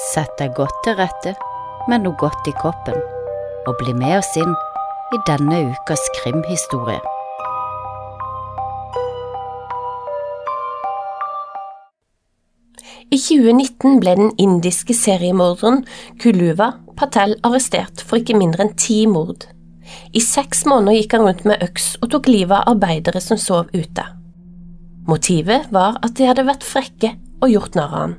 Sett deg godt til rette med noe godt i koppen, og bli med oss inn i denne ukas krimhistorie. I 2019 ble den indiske seriemorderen Kuluva Patel arrestert for ikke mindre enn ti mord. I seks måneder gikk han rundt med øks og tok livet av arbeidere som sov ute. Motivet var at de hadde vært frekke og gjort narr av han.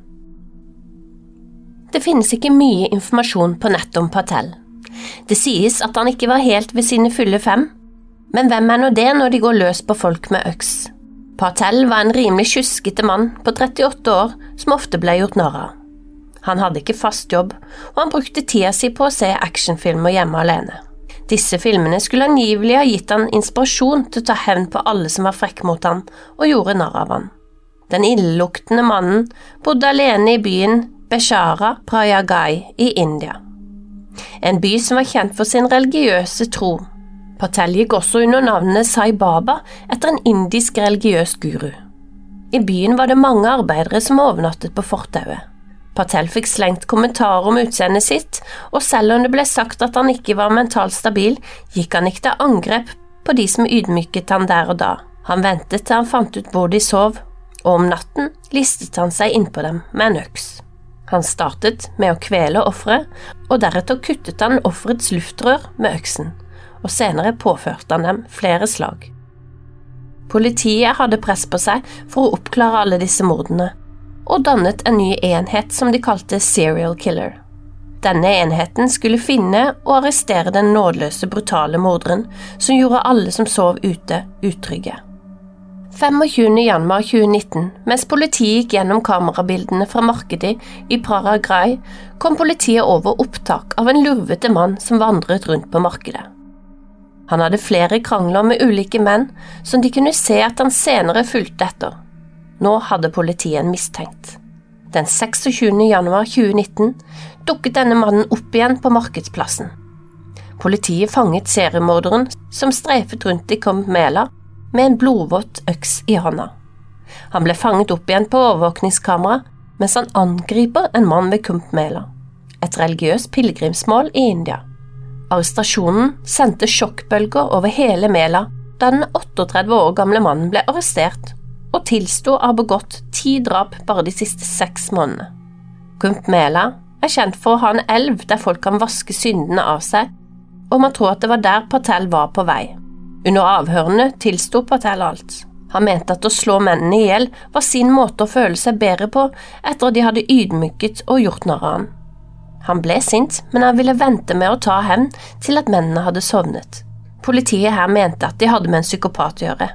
Det finnes ikke mye informasjon på nettet om Patel. Det sies at han ikke var helt ved sine fulle fem, men hvem er nå det når de går løs på folk med øks? Patel var en rimelig kjuskete mann på 38 år som ofte ble gjort narr av. Han hadde ikke fast jobb, og han brukte tida si på å se actionfilmer hjemme alene. Disse filmene skulle angivelig ha gitt han inspirasjon til å ta hevn på alle som var frekke mot han og gjorde narr av han. Den illeluktende mannen bodde alene i byen Beshara Prayagai i India. En by som var kjent for sin religiøse tro. Patel gikk også under navnet Sai Baba etter en indisk religiøs guru. I byen var det mange arbeidere som overnattet på fortauet. Patel fikk slengt kommentarer om utseendet sitt, og selv om det ble sagt at han ikke var mentalt stabil, gikk han ikke til angrep på de som ydmyket han der og da. Han ventet til han fant ut hvor de sov, og om natten listet han seg innpå dem med en øks. Han startet med å kvele offeret, og deretter kuttet han offerets luftrør med øksen, og senere påførte han dem flere slag. Politiet hadde press på seg for å oppklare alle disse mordene, og dannet en ny enhet som de kalte Serial Killer. Denne enheten skulle finne og arrestere den nådeløse, brutale morderen som gjorde alle som sov ute, utrygge. 25. januar 2019, mens politiet gikk gjennom kamerabildene fra markedet i Praragrai, kom politiet over opptak av en lurvete mann som vandret rundt på markedet. Han hadde flere krangler med ulike menn, som de kunne se at han senere fulgte etter. Nå hadde politiet en mistenkt. Den 26. januar 2019 dukket denne mannen opp igjen på markedsplassen. Politiet fanget seriemorderen som streifet rundt i Mela med en blodvåt øks i hånda. Han ble fanget opp igjen på overvåkningskamera mens han angriper en mann ved Mela, et religiøst pilegrimsmål i India. Arrestasjonen sendte sjokkbølger over hele Mela da den 38 år gamle mannen ble arrestert og tilsto å ha begått ti drap bare de siste seks månedene. Kump Mela er kjent for å ha en elv der folk kan vaske syndene av seg, og man tror at det var der Patel var på vei. Under avhørene tilsto Patel alt. Han mente at å slå mennene i hjel var sin måte å føle seg bedre på etter at de hadde ydmyket og gjort narr av han. Han ble sint, men han ville vente med å ta hevn til at mennene hadde sovnet. Politiet her mente at de hadde med en psykopat å gjøre,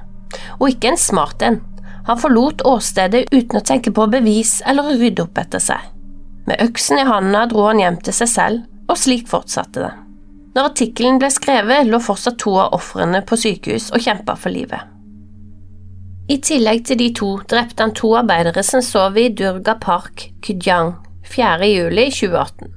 og ikke en smart en, han forlot åstedet uten å tenke på bevis eller å rydde opp etter seg. Med øksen i handa dro han hjem til seg selv, og slik fortsatte det. Når artikkelen ble skrevet, lå fortsatt to av ofrene på sykehus og kjempa for livet. I tillegg til de to drepte han to arbeidere som sov i Durga Park, Kydyang, 4. juli 2018.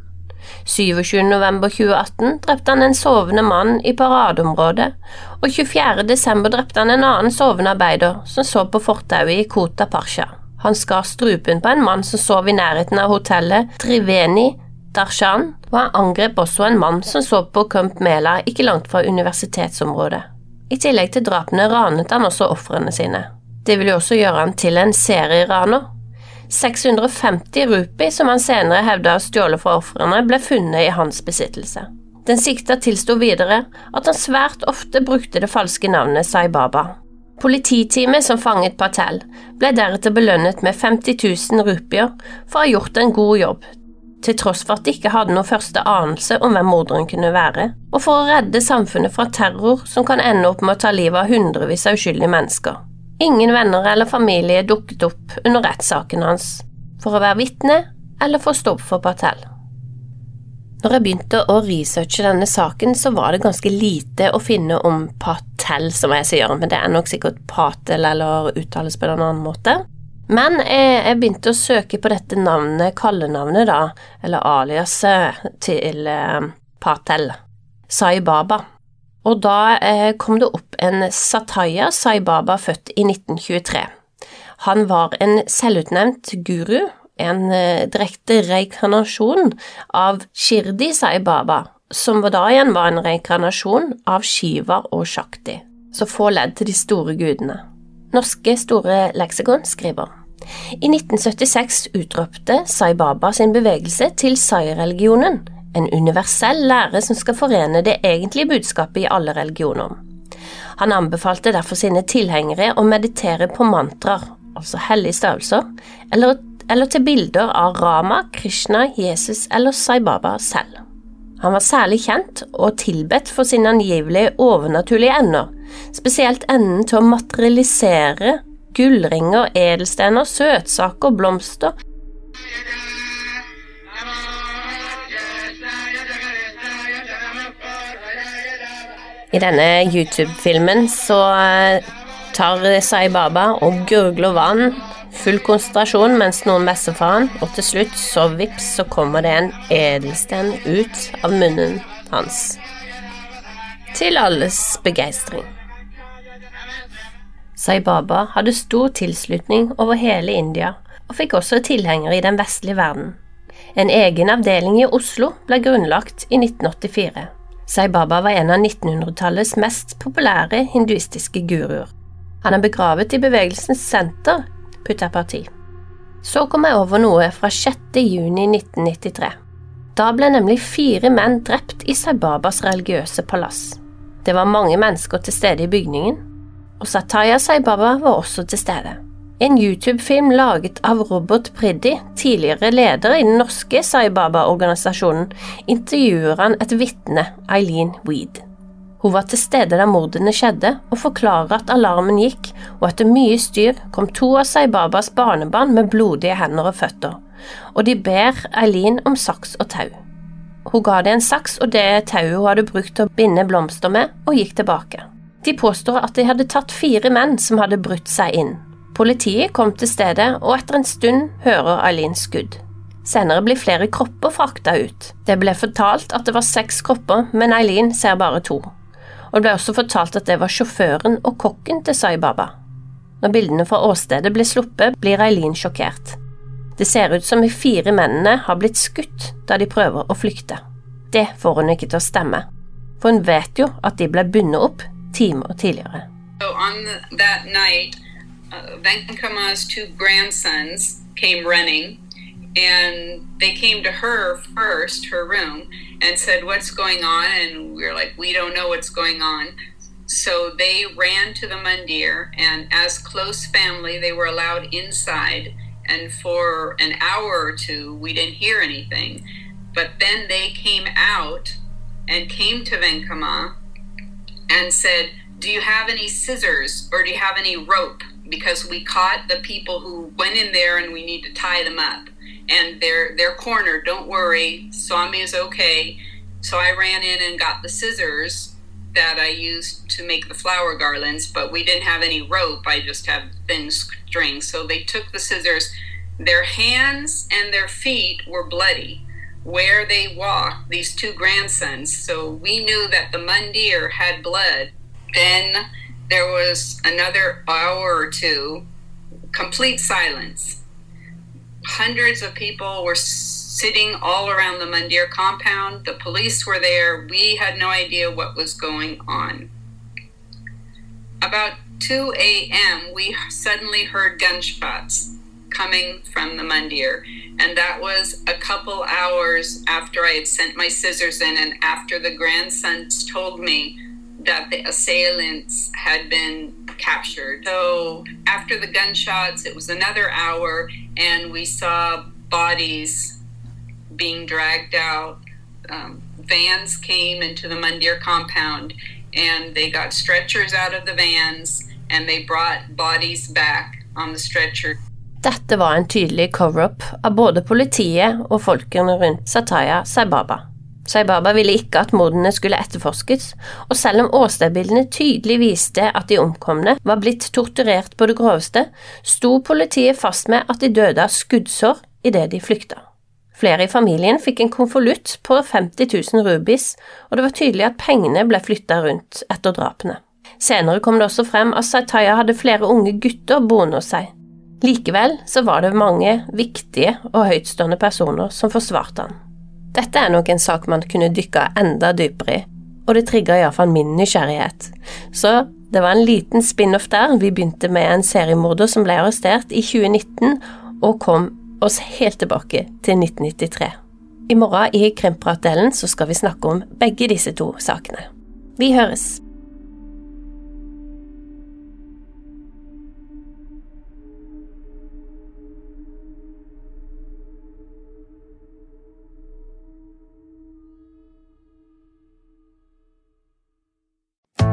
27. november 2018 drepte han en sovende mann i paradeområdet, og 24. desember drepte han en annen sovende arbeider som sov på fortauet i Kota Parsha. Han skar strupen på en mann som sov i nærheten av hotellet Triveni Darshan, og han angrep også en mann som så på Camp Mela ikke langt fra universitetsområdet. I tillegg til drapene ranet han også ofrene sine. Det ville også gjøre han til en serieraner, 650 rupi, som han senere hevda stjålet fra ofrene, ble funnet i hans besittelse. Den sikta tilsto videre at han svært ofte brukte det falske navnet Sai Baba. Polititeamet som fanget Patel, ble deretter belønnet med 50 000 rupier for å ha gjort en god jobb, til tross for at de ikke hadde noen første anelse om hvem morderen kunne være, og for å redde samfunnet fra terror som kan ende opp med å ta livet av hundrevis av uskyldige mennesker. Ingen venner eller familie dukket opp under rettssaken hans for å være vitne eller for å stå opp for Patel. Når jeg begynte å researche denne saken, så var det ganske lite å finne om Patel, som jeg sier, men det er nok sikkert Patel eller uttales på en annen måte. Men jeg, jeg begynte å søke på dette navnet, kallenavnet, da, eller aliaset til eh, Patel, Sai Baba. Og da eh, kom det opp en Sataya Sai Baba født i 1923. Han var en selvutnevnt guru, en eh, direkte reinkarnasjon av Shirdi Sai Baba, som da igjen var en reinkarnasjon av Shiva og Shakti, så få ledd til de store gudene. Norske Store Leksikon skriver i 1976 utropte Sai Baba sin bevegelse til Sai-religionen, en universell lære som skal forene det egentlige budskapet i alle religioner. Han anbefalte derfor sine tilhengere å meditere på mantraer, altså hellige størrelser, eller, eller til bilder av Rama, Krishna, Jesus eller Sai Baba selv. Han var særlig kjent og tilbedt for sine angivelige overnaturlige ender, spesielt enden til å materialisere gullringer, edelstener, søtsaker, blomster. I denne YouTube-filmen så eh, tar Sai Baba og gurgler vann, full konsentrasjon mens noen messer for han, og til slutt, så vips, så kommer det en edelsten ut av munnen hans. Til alles begeistring. Sai Baba hadde stor tilslutning over hele India, og fikk også tilhengere i den vestlige verden. En egen avdeling i Oslo ble grunnlagt i 1984. Sai Baba var en av 1900-tallets mest populære hinduistiske guruer. Han er begravet i bevegelsens senter, Puttaparti. Så kom jeg over noe fra 6. juni 1993. Da ble nemlig fire menn drept i Sai Babas religiøse palass. Det var mange mennesker til stede i bygningen, og Sataya Saibaba var også til stede. En YouTube-film laget av Robert Priddy, tidligere leder i den norske Saibaba-organisasjonen, intervjuer han et vitne, Eileen Weed. Hun var til stede da mordene skjedde, og forklarer at alarmen gikk, og etter mye styr kom to av Saibabas barnebarn med blodige hender og føtter, og de ber Eileen om saks og tau. Hun ga det en saks og det tauet hun hadde brukt til å binde blomster med, og gikk tilbake. De påstår at de hadde tatt fire menn som hadde brutt seg inn. Politiet kom til stedet, og etter en stund hører Eileen skudd. Senere blir flere kropper frakta ut. Det ble fortalt at det var seks kropper, men Eileen ser bare to. Og det ble også fortalt at det var sjåføren og kokken til Sai Baba. Når bildene fra åstedet blir sluppet, blir Eileen sjokkert. Det ser ut som de fire mennene har blitt skutt da de prøver å flykte. Det får hun ikke til å stemme, for hun vet jo at de ble bundet opp timer tidligere. So on that night, uh, Venkama's two grandsons came running and they came to her first, her room, and said, What's going on? And we are like, We don't know what's going on. So they ran to the Mundir, and as close family, they were allowed inside. And for an hour or two, we didn't hear anything. But then they came out and came to Venkama and said, Do you have any scissors or do you have any rope? Because we caught the people who went in there and we need to tie them up. And they're they're cornered, don't worry. Swami is okay. So I ran in and got the scissors that I used to make the flower garlands, but we didn't have any rope. I just had thin string. So they took the scissors. Their hands and their feet were bloody where they walked, these two grandsons. So we knew that the Mundir had blood. Then there was another hour or two, complete silence. Hundreds of people were sitting all around the Mundir compound. The police were there. We had no idea what was going on. About 2 a.m., we suddenly heard gunshots coming from the Mundir. And that was a couple hours after I had sent my scissors in and after the grandsons told me that the assailants had been captured. So after the gunshots, it was another hour, and we saw bodies being dragged out. Um, vans came into the Mundir compound, and they got stretchers out of the vans, and they brought bodies back on the stretcher. Dette var en tydelig cover-up av både politiet og folkene rundt Sataya Saibaba. Saibaba ville ikke at mordene skulle etterforskes, og selv om åstedbildene tydelig viste at de omkomne var blitt torturert på det groveste, sto politiet fast med at de døde av skuddsår idet de flykta. Flere i familien fikk en konvolutt på 50 000 rubis, og det var tydelig at pengene ble flytta rundt etter drapene. Senere kom det også frem at Saitaya hadde flere unge gutter boende hos seg. Likevel så var det mange viktige og høytstående personer som forsvarte han. Dette er nok en sak man kunne dykka enda dypere i, og det trigga iallfall min nysgjerrighet. Så det var en liten spin-off der. Vi begynte med en seriemorder som ble arrestert i 2019, og kom oss helt tilbake til 1993. I morgen i Krimpratdelen så skal vi snakke om begge disse to sakene. Vi høres!